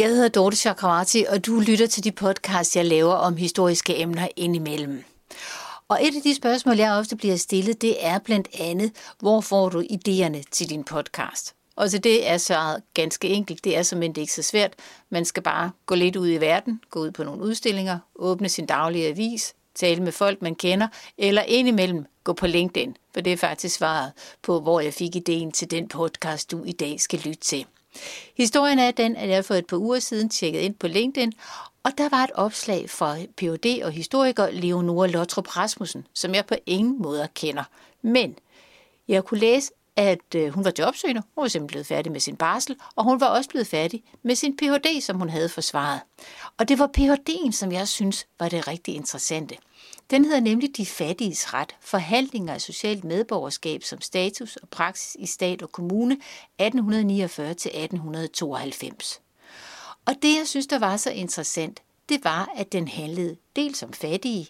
Jeg hedder Dorte Chakravarti, og du lytter til de podcasts, jeg laver om historiske emner indimellem. Og et af de spørgsmål, jeg ofte bliver stillet, det er blandt andet, hvor får du idéerne til din podcast? Og så det er så ganske enkelt. Det er som ikke så svært. Man skal bare gå lidt ud i verden, gå ud på nogle udstillinger, åbne sin daglige avis, tale med folk, man kender, eller indimellem gå på LinkedIn, for det er faktisk svaret på, hvor jeg fik ideen til den podcast, du i dag skal lytte til. Historien er den, at jeg for et par uger siden tjekkede ind på LinkedIn, og der var et opslag fra Ph.D. og historiker Leonora Lottrup Rasmussen, som jeg på ingen måde kender. Men jeg kunne læse, at øh, hun var jobsøgende, hun var simpelthen blevet færdig med sin barsel, og hun var også blevet færdig med sin Ph.D., som hun havde forsvaret. Og det var Ph.D.'en, som jeg synes var det rigtig interessante. Den hedder nemlig De fattiges ret, forhandlinger af socialt medborgerskab som status og praksis i stat og kommune 1849-1892. Og det, jeg synes, der var så interessant, det var, at den handlede dels om fattige,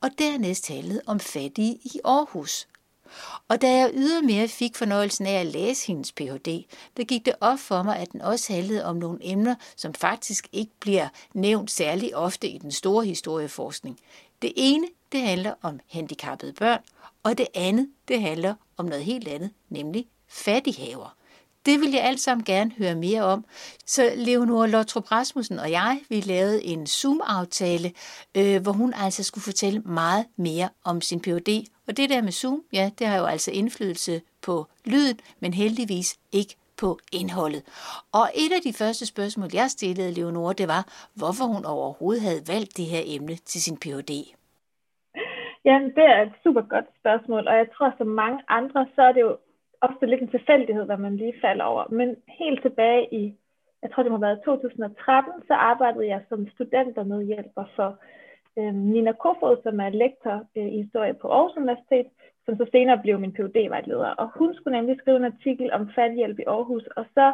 og dernæst handlede om fattige i Aarhus. Og da jeg ydermere fik fornøjelsen af at læse hendes Ph.D., der gik det op for mig, at den også handlede om nogle emner, som faktisk ikke bliver nævnt særlig ofte i den store historieforskning. Det ene, det handler om handicappede børn, og det andet, det handler om noget helt andet, nemlig fattighaver. Det vil jeg alt sammen gerne høre mere om. Så Leonora Lottrup Rasmussen og jeg, vi lavede en Zoom-aftale, øh, hvor hun altså skulle fortælle meget mere om sin Ph.D. Og det der med Zoom, ja, det har jo altså indflydelse på lyden, men heldigvis ikke på indholdet. Og et af de første spørgsmål, jeg stillede Leonora, det var, hvorfor hun overhovedet havde valgt det her emne til sin Ph.D. Ja, det er et super godt spørgsmål, og jeg tror, som mange andre, så er det jo ofte lidt en tilfældighed, hvad man lige falder over. Men helt tilbage i, jeg tror det må have været 2013, så arbejdede jeg som studentermedhjælper for øh, Nina Kofod, som er lektor øh, i historie på Aarhus Universitet, som så senere blev min phd vejleder Og hun skulle nemlig skrive en artikel om fattighjælp i Aarhus, og så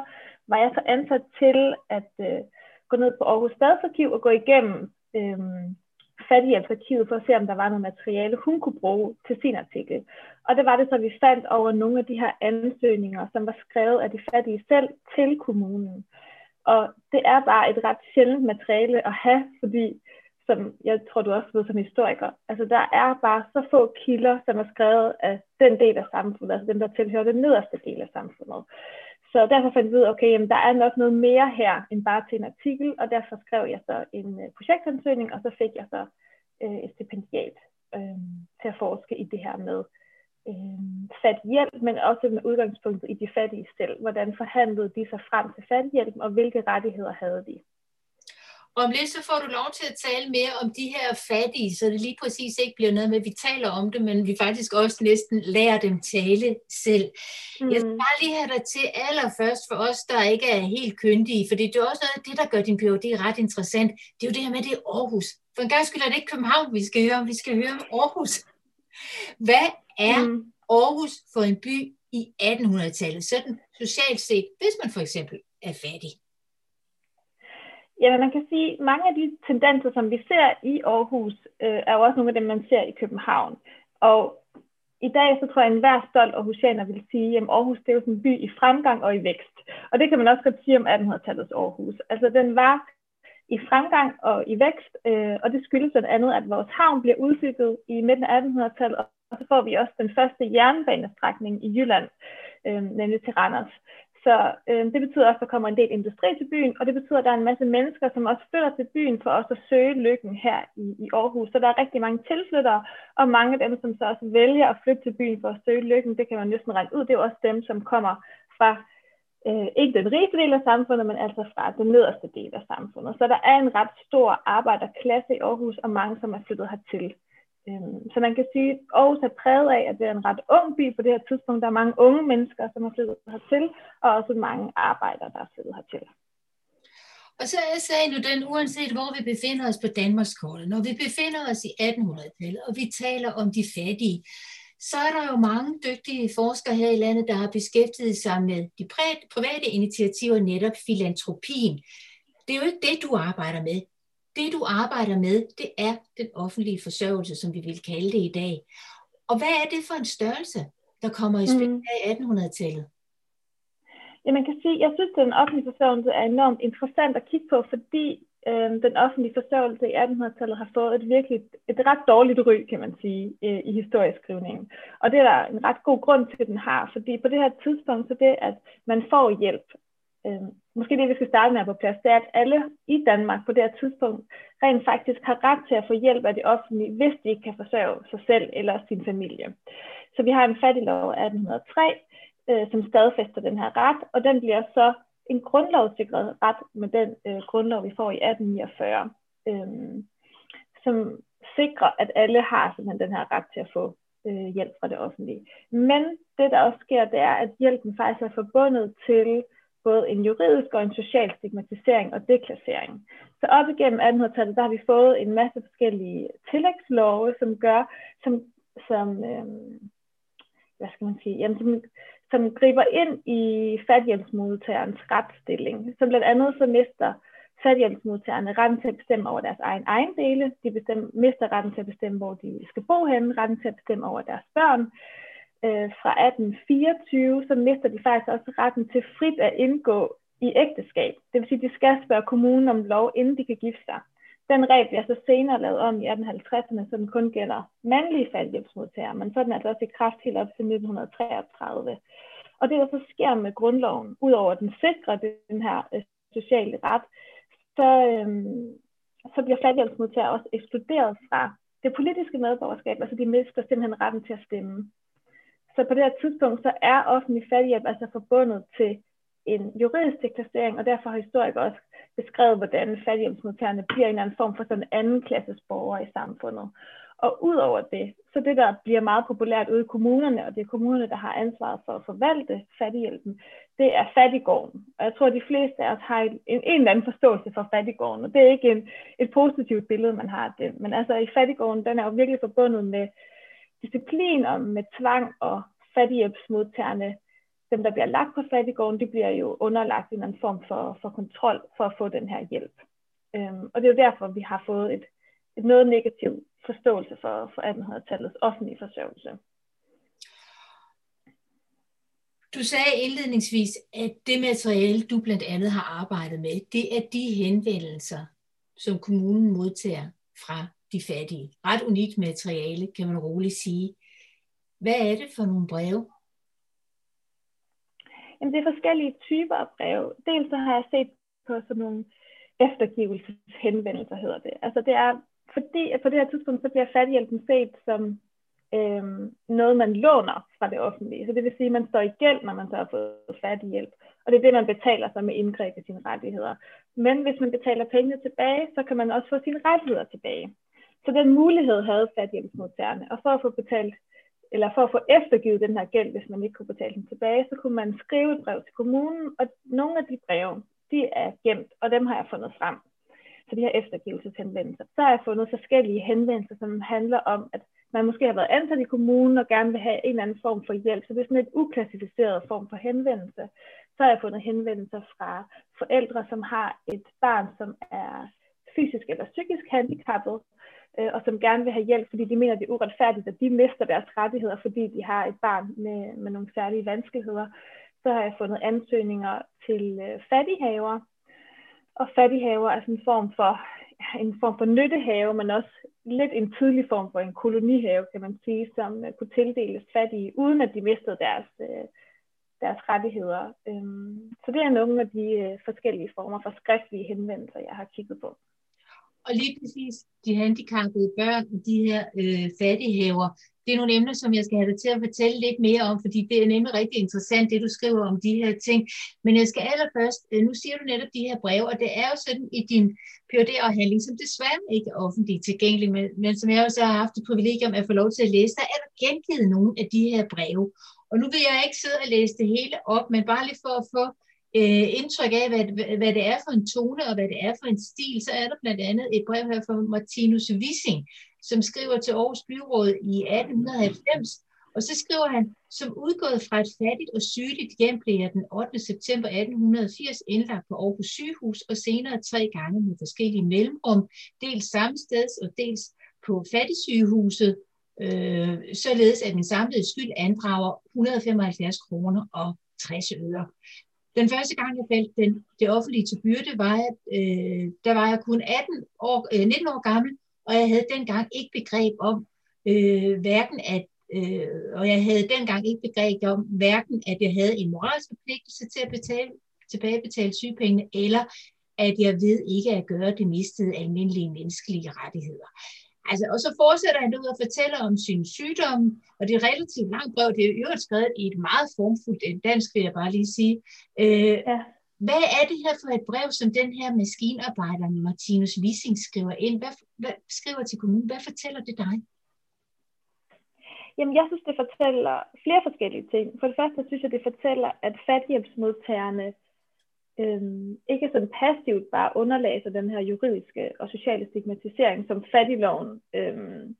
var jeg så ansat til at øh, gå ned på Aarhus Stadsarkiv og gå igennem øh, fattighjælpsarkivet for at se, om der var noget materiale, hun kunne bruge til sin artikel. Og det var det så, vi fandt over nogle af de her ansøgninger, som var skrevet af de fattige selv til kommunen. Og det er bare et ret sjældent materiale at have, fordi som jeg tror, du også ved som historiker, altså der er bare så få kilder, som er skrevet af den del af samfundet, altså dem, der tilhører den nederste del af samfundet. Så derfor fandt vi ud af, okay, jamen, der er nok noget mere her end bare til en artikel, og derfor skrev jeg så en øh, projektansøgning, og så fik jeg så øh, et stipendiat øh, til at forske i det her med øh, fattighjælp, men også med udgangspunkt i de fattige selv. Hvordan forhandlede de sig frem til fattighjælp, og hvilke rettigheder havde de? Og om lidt så får du lov til at tale mere om de her fattige, så det lige præcis ikke bliver noget med, at vi taler om det, men vi faktisk også næsten lærer dem tale selv. Mm. Jeg skal bare lige have dig til allerførst for os, der ikke er helt kyndige, for det er også noget af det, der gør din PhD ret interessant. Det er jo det her med, det er Aarhus. For en gang skyld er det ikke København, vi skal høre om. Vi skal høre om Aarhus. Hvad er mm. Aarhus for en by i 1800-tallet, sådan socialt set, hvis man for eksempel er fattig? Ja, man kan sige, at mange af de tendenser, som vi ser i Aarhus, øh, er jo også nogle af dem, man ser i København. Og i dag, så tror jeg, at enhver stolt Aarhusianer vil sige, at Aarhus det er jo sådan en by i fremgang og i vækst. Og det kan man også godt sige om 1800-tallets Aarhus. Altså, den var i fremgang og i vækst, øh, og det skyldes blandt andet, at vores havn bliver udbygget i midten af 1800-tallet, og så får vi også den første jernbanestrækning i Jylland, øh, nemlig til Randers. Så øh, det betyder også, at der kommer en del industri til byen, og det betyder, at der er en masse mennesker, som også flytter til byen for også at søge lykken her i, i Aarhus. Så der er rigtig mange tilflyttere, og mange af dem, som så også vælger at flytte til byen for at søge lykken, det kan man næsten regne ud. Det er også dem, som kommer fra øh, ikke den rigeste del af samfundet, men altså fra den nederste del af samfundet. Så der er en ret stor arbejderklasse i Aarhus, og mange, som er flyttet hertil. Øhm, så man kan sige, at Aarhus er præget af, at det er en ret ung by på det her tidspunkt. Der er mange unge mennesker, som er flyttet hertil, og også mange arbejdere, der er flyttet hertil. Og så er sagen jo den, uanset hvor vi befinder os på Danmarkskortet, når vi befinder os i 1800-tallet, og vi taler om de fattige, så er der jo mange dygtige forskere her i landet, der har beskæftiget sig med de private initiativer, netop filantropien. Det er jo ikke det, du arbejder med det du arbejder med, det er den offentlige forsørgelse, som vi vil kalde det i dag. Og hvad er det for en størrelse, der kommer i spil mm. af 1800-tallet? Ja, man kan sige, jeg synes, at den offentlige forsørgelse er enormt interessant at kigge på, fordi øh, den offentlige forsørgelse i 1800-tallet har fået et virkelig et ret dårligt ry, kan man sige, øh, i historieskrivningen. Og det er der en ret god grund til, at den har, fordi på det her tidspunkt, så det, at man får hjælp, øh, måske det, vi skal starte med på plads, det er, at alle i Danmark på det her tidspunkt rent faktisk har ret til at få hjælp af det offentlige, hvis de ikke kan forsørge sig selv eller sin familie. Så vi har en fattiglov af 1803, øh, som stadfæster den her ret, og den bliver så en grundlovssikret ret med den øh, grundlov, vi får i 1849, øh, som sikrer, at alle har simpelthen den her ret til at få øh, hjælp fra det offentlige. Men det, der også sker, det er, at hjælpen faktisk er forbundet til både en juridisk og en social stigmatisering og deklassering. Så op igennem 1800-tallet, der har vi fået en masse forskellige tillægslove, som gør, som, som øhm, hvad skal man sige, jamen, som, som griber ind i fattighjælpsmodtagerens retsstilling. Så blandt andet så mister fattighjælpsmodtagerne retten til at bestemme over deres egen ejendele, de bestem, mister retten til at bestemme, hvor de skal bo henne, retten til at bestemme over deres børn. Øh, fra 1824, så mister de faktisk også retten til frit at indgå i ægteskab. Det vil sige, at de skal spørge kommunen om lov, inden de kan gifte sig. Den regel bliver så senere lavet om i 1850'erne, så den kun gælder mandlige faldhjælpsmodtagere, men så er den altså også i kraft helt op til 1933. Og det, der så sker med grundloven, udover at den sikrer den her øh, sociale ret, så, øhm, så bliver fattighjælpsmodtagere også ekskluderet fra det politiske medborgerskab, altså de mister simpelthen retten til at stemme. Så på det her tidspunkt, så er offentlig fattighjælp altså forbundet til en juridisk deklarering, og derfor har historikere også beskrevet, hvordan fattighjælpsmodtagerne bliver en eller anden form for sådan anden klasses borgere i samfundet. Og udover det, så det, der bliver meget populært ude i kommunerne, og det er kommunerne, der har ansvaret for at forvalte fattighjælpen, det er fattigården. Og jeg tror, at de fleste af os har en, en eller anden forståelse for fattigården, og det er ikke en, et positivt billede, man har af det. Men altså i fattigården, den er jo virkelig forbundet med disciplin og med tvang, og fattighjælpsmodtagerne, dem der bliver lagt på fattigården, de bliver jo underlagt en anden form for, for kontrol for at få den her hjælp. Øhm, og det er jo derfor, vi har fået et, et noget negativt forståelse for, for 1800-tallets offentlige forsørgelse. Du sagde indledningsvis, at det materiale, du blandt andet har arbejdet med, det er de henvendelser, som kommunen modtager fra de fattige. Ret unikt materiale, kan man roligt sige. Hvad er det for nogle breve? Jamen, det er forskellige typer af breve. Dels så har jeg set på sådan nogle eftergivelseshenvendelser, hedder det. Altså det er fordi at på det her tidspunkt, så bliver fattighjælpen set som øhm, noget, man låner fra det offentlige. Så det vil sige, at man står i gæld, når man så har fået fattighjælp. Og det er det, man betaler sig med indgreb i sine rettigheder. Men hvis man betaler pengene tilbage, så kan man også få sine rettigheder tilbage. Så den mulighed havde fattighjælpsmodtagerne. Og for at få betalt eller for at få eftergivet den her gæld, hvis man ikke kunne betale den tilbage, så kunne man skrive et brev til kommunen, og nogle af de breve, de er gemt, og dem har jeg fundet frem Så de her eftergivelseshenvendelser. Så har jeg fundet forskellige henvendelser, som handler om, at man måske har været ansat i kommunen og gerne vil have en eller anden form for hjælp. Så det er sådan et uklassificeret form for henvendelse. Så har jeg fundet henvendelser fra forældre, som har et barn, som er fysisk eller psykisk handicappet, øh, og som gerne vil have hjælp, fordi de mener, det er uretfærdigt, at de mister deres rettigheder, fordi de har et barn med, med nogle særlige vanskeligheder. Så har jeg fundet ansøgninger til øh, fattighaver, og fattighaver er sådan en form for en form for nyttehave, men også lidt en tidlig form for en kolonihave, kan man sige, som øh, kunne tildeles fattige, uden at de mistede deres, øh, deres rettigheder. Um, så det er nogle af de øh, forskellige former for skriftlige henvendelser, jeg har kigget på. Og lige præcis de handicappede børn og de her øh, fattighaver, det er nogle emner, som jeg skal have dig til at fortælle lidt mere om, fordi det er nemlig rigtig interessant, det du skriver om de her ting. Men jeg skal allerførst, øh, nu siger du netop de her breve, og det er jo sådan i din phd afhandling som desværre ikke er offentligt tilgængelig, men, men som jeg også har haft det privilegium at få lov til at læse, der er der gengivet nogle af de her breve. Og nu vil jeg ikke sidde og læse det hele op, men bare lige for at få øh, indtryk af, hvad, hvad det er for en tone og hvad det er for en stil, så er der blandt andet et brev her fra Martinus Wissing, som skriver til Aarhus Byråd i 1890, og så skriver han, som udgået fra et fattigt og sygeligt hjem blev jeg den 8. september 1880 indlagt på Aarhus sygehus, og senere tre gange med forskellige mellemrum, dels samme sted og dels på fattigsygehuset, øh, således at min samlede skyld andrager 175 kroner og 60 øre. Den første gang, jeg faldt den, det offentlige til byrde, var jeg, øh, der var jeg kun 18 år, øh, 19 år gammel, og jeg havde dengang ikke begreb om, øh, hverken at, øh, og jeg havde dengang ikke begreb om, hverken at jeg havde en moralsk forpligtelse til at betale, tilbagebetale sygepengene, eller at jeg ved ikke at gøre det mistede almindelige menneskelige rettigheder. Altså, og så fortsætter han ud og fortæller om sin sygdom, og det er relativt langt brev. Det er jo skrevet i et meget formfuldt dansk, vil jeg bare lige sige. Øh, ja. Hvad er det her for et brev, som den her maskinarbejder, Martinus Wissing, skriver ind? Hvad, hvad skriver til kommunen? Hvad fortæller det dig? Jamen, jeg synes, det fortæller flere forskellige ting. For det første synes jeg, det fortæller, at fattighjælpsmodtagerne øhm, ikke sådan passivt bare underlæser den her juridiske og sociale stigmatisering, som fattigloven øhm,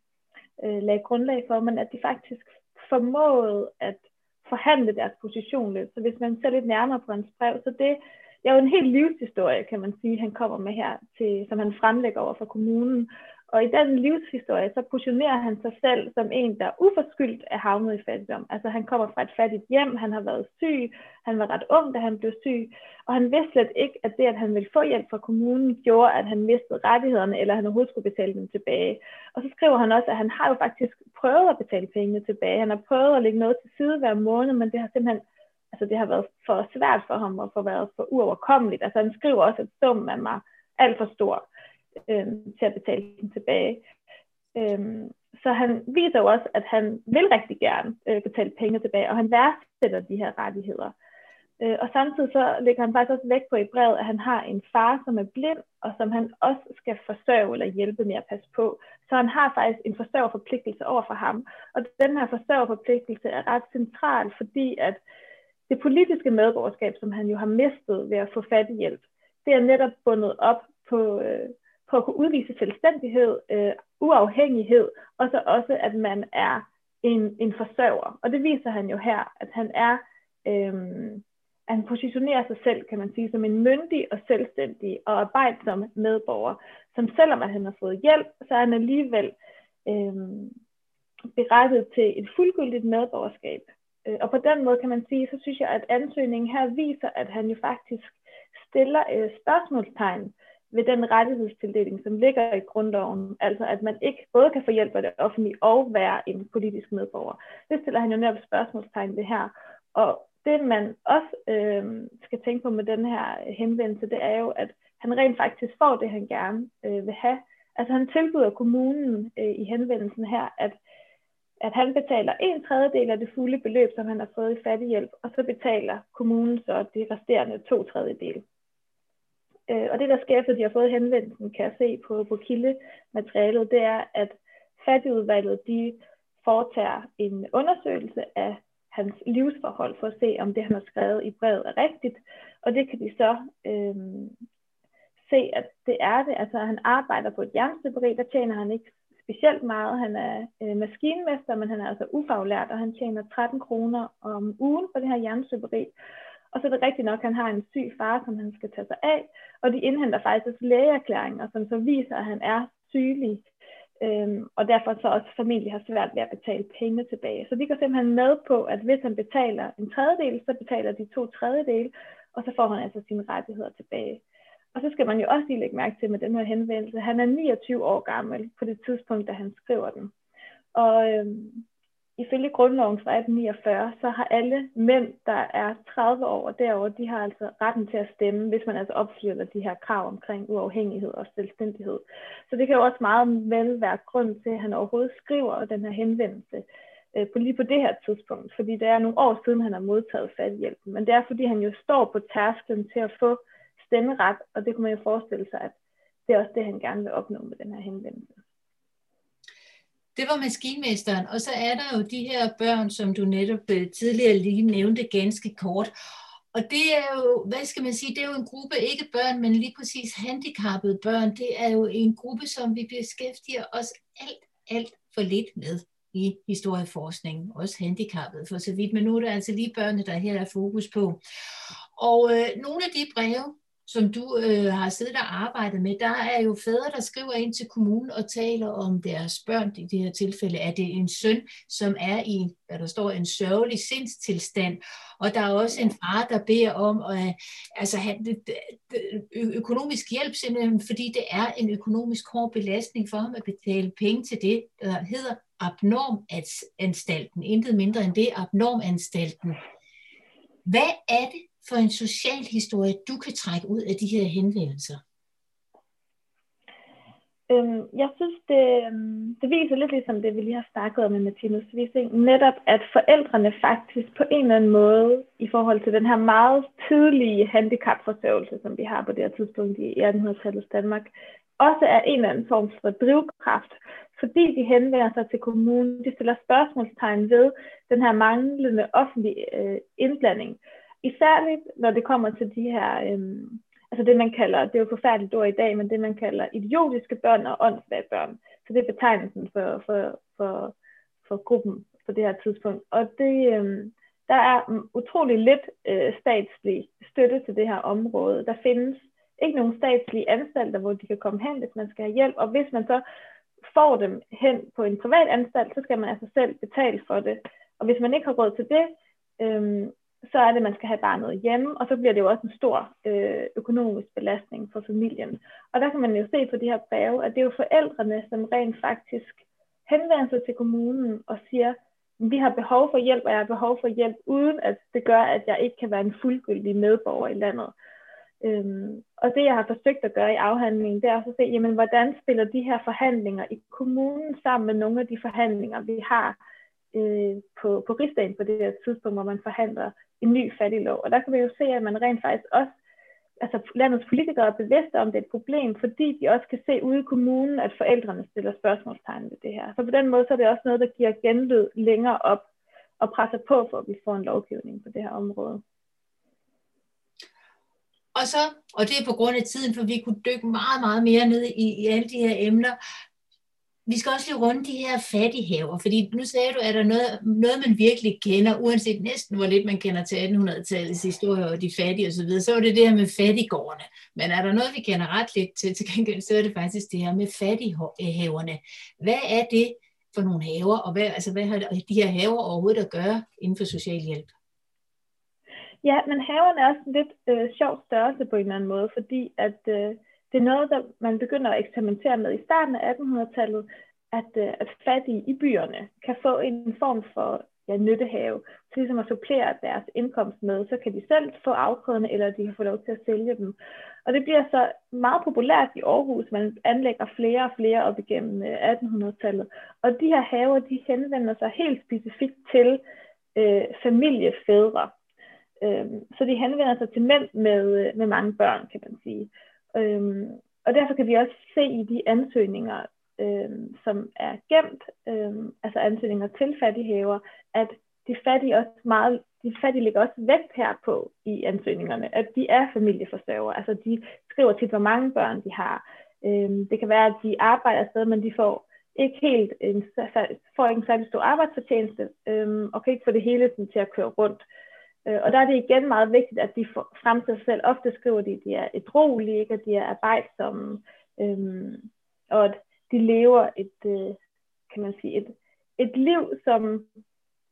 øh, lagde grundlag for, men at de faktisk formåede at forhandle deres position lidt. Så hvis man ser lidt nærmere på hans brev, så det, det er jo en helt livshistorie, kan man sige, han kommer med her, til, som han fremlægger over for kommunen. Og i den livshistorie, så positionerer han sig selv som en, der uforskyldt er havnet i fattigdom. Altså han kommer fra et fattigt hjem, han har været syg, han var ret ung, da han blev syg, og han vidste slet ikke, at det, at han ville få hjælp fra kommunen, gjorde, at han mistede rettighederne, eller han overhovedet skulle betale dem tilbage. Og så skriver han også, at han har jo faktisk prøvet at betale pengene tilbage. Han har prøvet at lægge noget til side hver måned, men det har simpelthen altså det har været for svært for ham, og for været for uoverkommeligt. Altså han skriver også, at summen er mig alt for stor øh, til at betale den tilbage. Øh, så han viser jo også, at han vil rigtig gerne øh, betale penge tilbage, og han værdsætter de her rettigheder. Øh, og samtidig så lægger han faktisk også væk på i brevet, at han har en far, som er blind, og som han også skal forsørge eller hjælpe med at passe på. Så han har faktisk en forsørgerforpligtelse over for ham. Og den her forsørgerforpligtelse er ret central, fordi at det politiske medborgerskab, som han jo har mistet ved at få fattighjælp, det er netop bundet op på, øh, på at kunne udvise selvstændighed, øh, uafhængighed, og så også, at man er en, en forsørger. Og det viser han jo her, at han er, øh, at han positionerer sig selv, kan man sige, som en myndig og selvstændig og arbejdsom medborger, som selvom at han har fået hjælp, så er han alligevel øh, berettet til et fuldgyldigt medborgerskab. Øh, og på den måde kan man sige, så synes jeg, at ansøgningen her viser, at han jo faktisk stiller øh, spørgsmålstegn ved den rettighedstildeling, som ligger i grundloven, altså at man ikke både kan få hjælp af det offentlige og være en politisk medborger. Det stiller han jo netop spørgsmålstegn ved her. Og det man også øh, skal tænke på med den her henvendelse, det er jo, at han rent faktisk får det, han gerne øh, vil have. Altså han tilbyder kommunen øh, i henvendelsen her, at, at han betaler en tredjedel af det fulde beløb, som han har fået i fattighjælp, og så betaler kommunen så de resterende to tredjedele. Øh, og det, der sker, efter de har fået henvendelsen, kan jeg se på, på kildematerialet, det er, at fattigudvalget, de foretager en undersøgelse af hans livsforhold, for at se, om det, han har skrevet i brevet, er rigtigt. Og det kan de så øh, se, at det er det. Altså, han arbejder på et jernstøberi, der tjener han ikke specielt meget. Han er øh, maskinmester, men han er altså ufaglært, og han tjener 13 kroner om ugen på det her jernstøberi. Og så er det rigtigt nok, at han har en syg far, som han skal tage sig af, og de indhenter faktisk lægeerklæringer, som så viser, at han er sygelig, øhm, og derfor så også familie har svært ved at betale penge tilbage. Så de går simpelthen med på, at hvis han betaler en tredjedel, så betaler de to tredjedel, og så får han altså sine rettigheder tilbage. Og så skal man jo også lige lægge mærke til med den her henvendelse, han er 29 år gammel på det tidspunkt, da han skriver den. Og øhm, ifølge grundloven fra 1849, så har alle mænd, der er 30 år og derover, de har altså retten til at stemme, hvis man altså opfylder de her krav omkring uafhængighed og selvstændighed. Så det kan jo også meget vel være grund til, at han overhovedet skriver den her henvendelse øh, på lige på det her tidspunkt, fordi det er nogle år siden, han har modtaget fattighjælpen. Men det er, fordi han jo står på tærsklen til at få stemmeret, og det kunne man jo forestille sig, at det er også det, han gerne vil opnå med den her henvendelse det var maskinmesteren, og så er der jo de her børn, som du netop øh, tidligere lige nævnte ganske kort. Og det er jo, hvad skal man sige, det er jo en gruppe, ikke børn, men lige præcis handicappede børn. Det er jo en gruppe, som vi beskæftiger os alt, alt for lidt med i historieforskningen, også handicappede for så vidt, men nu er det altså lige børnene, der her er fokus på. Og øh, nogle af de breve, som du øh, har siddet og arbejdet med, der er jo fædre, der skriver ind til kommunen og taler om deres børn. I det her tilfælde er det en søn, som er i, hvad der står, en sørgelig sindstilstand. Og der er også en far, der beder om at øh, altså, have økonomisk hjælp, simpelthen fordi det er en økonomisk hård belastning for ham at betale penge til det, der hedder abnormanstalten. Intet mindre end det, abnormanstalten. Hvad er det for en social historie, du kan trække ud af de her henvendelser? Øhm, jeg synes, det, øhm, det viser lidt ligesom det, vi lige har snakket om med Martinus Wissing, netop at forældrene faktisk på en eller anden måde, i forhold til den her meget tidlige handicapforsørgelse, som vi har på det her tidspunkt i 1800-tallets Danmark, også er en eller anden form for drivkraft, fordi de henvender sig til kommunen, de stiller spørgsmålstegn ved den her manglende offentlige øh, indblanding. Isærligt, når det kommer til de her, øhm, altså det man kalder, det er jo forfærdeligt ord i dag, men det man kalder idiotiske børn og åndssvage børn. Så det er betegnelsen for, for, for, for gruppen på det her tidspunkt. Og det, øhm, der er utrolig lidt øh, statslig støtte til det her område. Der findes ikke nogen statslige anstalter, hvor de kan komme hen, hvis man skal have hjælp. Og hvis man så får dem hen på en privat anstalt, så skal man altså selv betale for det. Og hvis man ikke har råd til det, øhm, så er det, at man skal have barnet hjemme, og så bliver det jo også en stor øh, økonomisk belastning for familien. Og der kan man jo se på de her breve, at det er jo forældrene, som rent faktisk henvender sig til kommunen og siger, vi har behov for hjælp, og jeg har behov for hjælp, uden at det gør, at jeg ikke kan være en fuldgyldig medborger i landet. Øhm, og det, jeg har forsøgt at gøre i afhandlingen, det er også at se, jamen, hvordan spiller de her forhandlinger i kommunen sammen med nogle af de forhandlinger, vi har øh, på, på rigsdagen på det her tidspunkt, hvor man forhandler en ny fattiglov. Og der kan vi jo se, at man rent faktisk også, altså landets politikere er bevidste om, det er et problem, fordi de også kan se ude i kommunen, at forældrene stiller spørgsmålstegn ved det her. Så på den måde, så er det også noget, der giver genlyd længere op og presser på, for at vi får en lovgivning på det her område. Og så, og det er på grund af tiden, for vi kunne dykke meget, meget mere ned i, i alle de her emner, vi skal også lige runde de her fattighaver, fordi nu sagde du, at der er noget, noget, man virkelig kender, uanset næsten hvor lidt man kender til 1800-tallets historie og de fattige osv., så, så det det her med fattigårdene. Men er der noget, vi kender ret lidt til, til gengæld, så er det faktisk det her med fattighaverne. Hvad er det for nogle haver, og hvad, altså, hvad har de her haver overhovedet at gøre inden for social hjælp? Ja, men haverne er også en lidt øh, sjov størrelse på en eller anden måde, fordi at øh, det er noget, der man begynder at eksperimentere med i starten af 1800-tallet, at, øh, at fattige i byerne kan få en form for ja, nyttehave, så ligesom at supplere deres indkomst med. Så kan de selv få afgrøderne, eller de kan få lov til at sælge dem. Og det bliver så meget populært i Aarhus. Man anlægger flere og flere op igennem øh, 1800-tallet. Og de her haver, de henvender sig helt specifikt til øh, familiefædre. Øh, så de henvender sig til mænd med, øh, med mange børn, kan man sige. Øhm, og derfor kan vi også se i de ansøgninger, øhm, som er gemt, øhm, altså ansøgninger til fattighaver, at de fattige også meget, de fattige ligger også vægt her på i ansøgningerne, at de er familieforsørgere. Altså de skriver tit, hvor mange børn de har. Øhm, det kan være, at de arbejder sted, men de får ikke helt en, får ikke en særlig stor arbejdsfortjeneste, øhm, og kan ikke få det hele sådan, til at køre rundt. Øh, Øh, og der er det igen meget vigtigt, at de fremstiller sig selv. Ofte skriver de, at de er et ikke? at de er arbejdsomme, øhm, og at de lever et, øh, kan man sige, et, et liv, som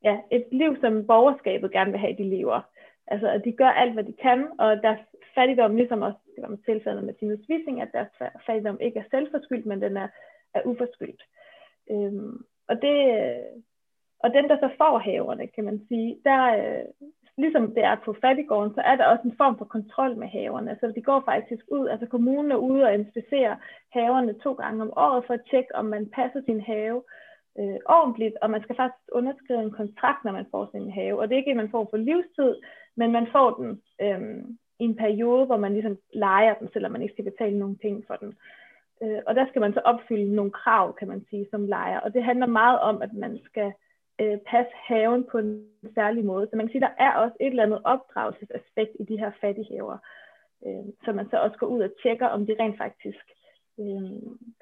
ja, et liv, som borgerskabet gerne vil have, de lever. Altså, at de gør alt, hvad de kan, og deres fattigdom, ligesom også det var med tilfældet med Tinus Wissing, at deres fattigdom ikke er selvforskyldt, men den er, er uforskyldt. Øhm, og det, og den, der så får haverne, kan man sige, der, øh, ligesom det er på fattigården, så er der også en form for kontrol med haverne. Så de går faktisk ud, altså kommunen er ude og inspicerer haverne to gange om året for at tjekke, om man passer sin have øh, ordentligt, og man skal faktisk underskrive en kontrakt, når man får sin have. Og det er ikke, at man får for livstid, men man får den øh, i en periode, hvor man ligesom leger den, selvom man ikke skal betale nogen penge for den. Øh, og der skal man så opfylde nogle krav, kan man sige, som lejer. Og det handler meget om, at man skal øh, passe haven på en særlig måde. Så man kan sige, der er også et eller andet opdragelsesaspekt i de her fattighaver, øh, så man så også går ud og tjekker, om de rent faktisk øh,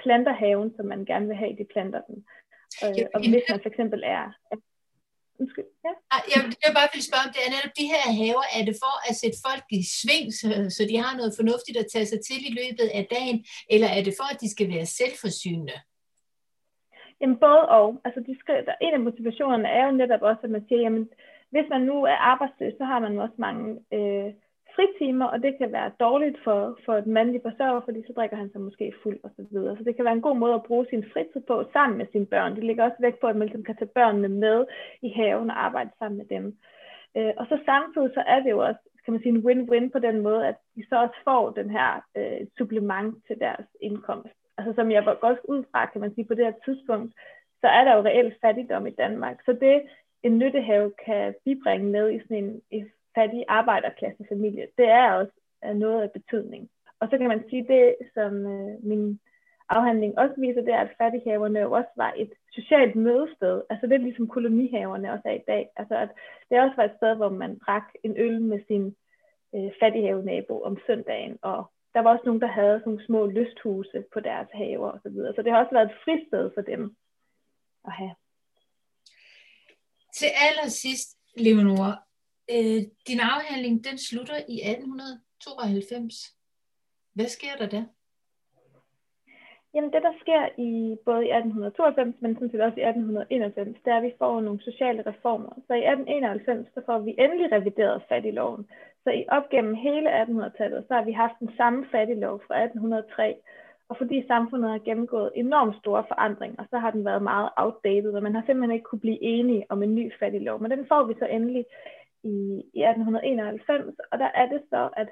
planter haven, som man gerne vil have, de planter den. Øh, og hvis man for eksempel er... Undskyld. Ja. Jeg, jeg bare vil spørge om, det er netop de her haver, er det for at sætte folk i sving, så, så de har noget fornuftigt at tage sig til i løbet af dagen, eller er det for, at de skal være selvforsynende? Jamen både og. Altså, de skriver, der, en af motivationerne er jo netop også, at man siger, jamen, hvis man nu er arbejdsløs, så har man også mange øh, fritimer, og det kan være dårligt for, for et mandlige forsørger, fordi så drikker han sig måske fuld og så videre. Så det kan være en god måde at bruge sin fritid på sammen med sine børn. De ligger også væk på, at man ligesom kan tage børnene med i haven og arbejde sammen med dem. Øh, og så samtidig så er det jo også kan man sige, en win-win på den måde, at de så også får den her øh, supplement til deres indkomst. Altså som jeg var godt ud fra, kan man sige, på det her tidspunkt, så er der jo reelt fattigdom i Danmark. Så det, en nyttehave kan bibringe med i sådan en, i fattig arbejderklassefamilie, det er også noget af betydning. Og så kan man sige, det som øh, min afhandling også viser, det er, at fattighaverne jo også var et socialt mødested. Altså det er ligesom kolonihaverne også er i dag. Altså at det også var et sted, hvor man drak en øl med sin øh, fattighave-nabo om søndagen, og der var også nogen, der havde sådan nogle små lysthuse på deres haver og så videre. Så det har også været et fristed for dem at have. Til allersidst, Leonora, øh, din afhandling den slutter i 1892. Hvad sker der der? Jamen det, der sker i både i 1892, men sådan set også i 1891, det er, at vi får nogle sociale reformer. Så i 1891, så får vi endelig revideret fattigloven. Så i op gennem hele 1800-tallet, så har vi haft den samme fattiglov fra 1803. Og fordi samfundet har gennemgået enormt store forandringer, så har den været meget outdated, og man har simpelthen ikke kunne blive enige om en ny fattiglov. Men den får vi så endelig i, i 1891, og der er det så, at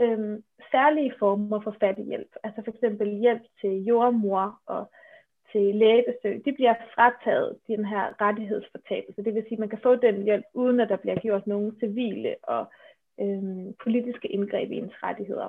øhm, særlige former for fattighjælp, altså for eksempel hjælp til jordmor og til lægebesøg, de bliver frataget den her rettighedsfortabelse. Det vil sige, at man kan få den hjælp, uden at der bliver gjort nogen civile og øhm, politiske indgreb i ens rettigheder.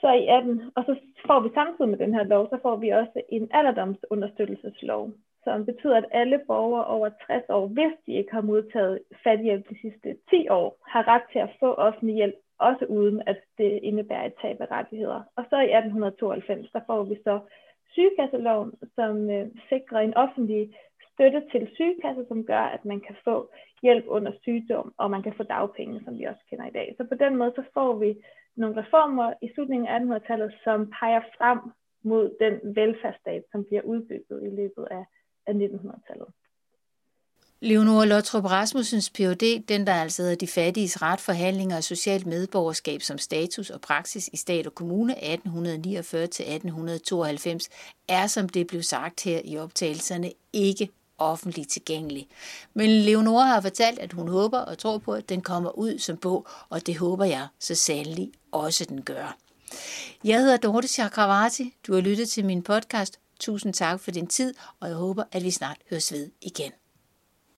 Så i 18, og så får vi samtidig med den her lov, så får vi også en alderdomsunderstøttelseslov, som betyder, at alle borgere over 60 år, hvis de ikke har modtaget fattighjælp de sidste 10 år, har ret til at få offentlig hjælp, også uden at det indebærer et tab af rettigheder. Og så i 1892, der får vi så sygekasseloven, som øh, sikrer en offentlig støtte til sygekasser, som gør, at man kan få hjælp under sygdom, og man kan få dagpenge, som vi også kender i dag. Så på den måde, så får vi nogle reformer i slutningen af 1800-tallet, som peger frem mod den velfærdsstat, som bliver udbygget i løbet af af 1900-tallet. Leonora Lottrup Rasmussens Ph.D., den der altså hedder De fattiges ret, forhandlinger og socialt medborgerskab som status og praksis i stat og kommune 1849-1892, er, som det blev sagt her i optagelserne, ikke offentligt tilgængelig. Men Leonora har fortalt, at hun håber og tror på, at den kommer ud som bog, og det håber jeg så sandelig også den gør. Jeg hedder Dorte Chakravarti. Du har lyttet til min podcast Tusind tak for din tid, og jeg håber, at vi snart høres ved igen.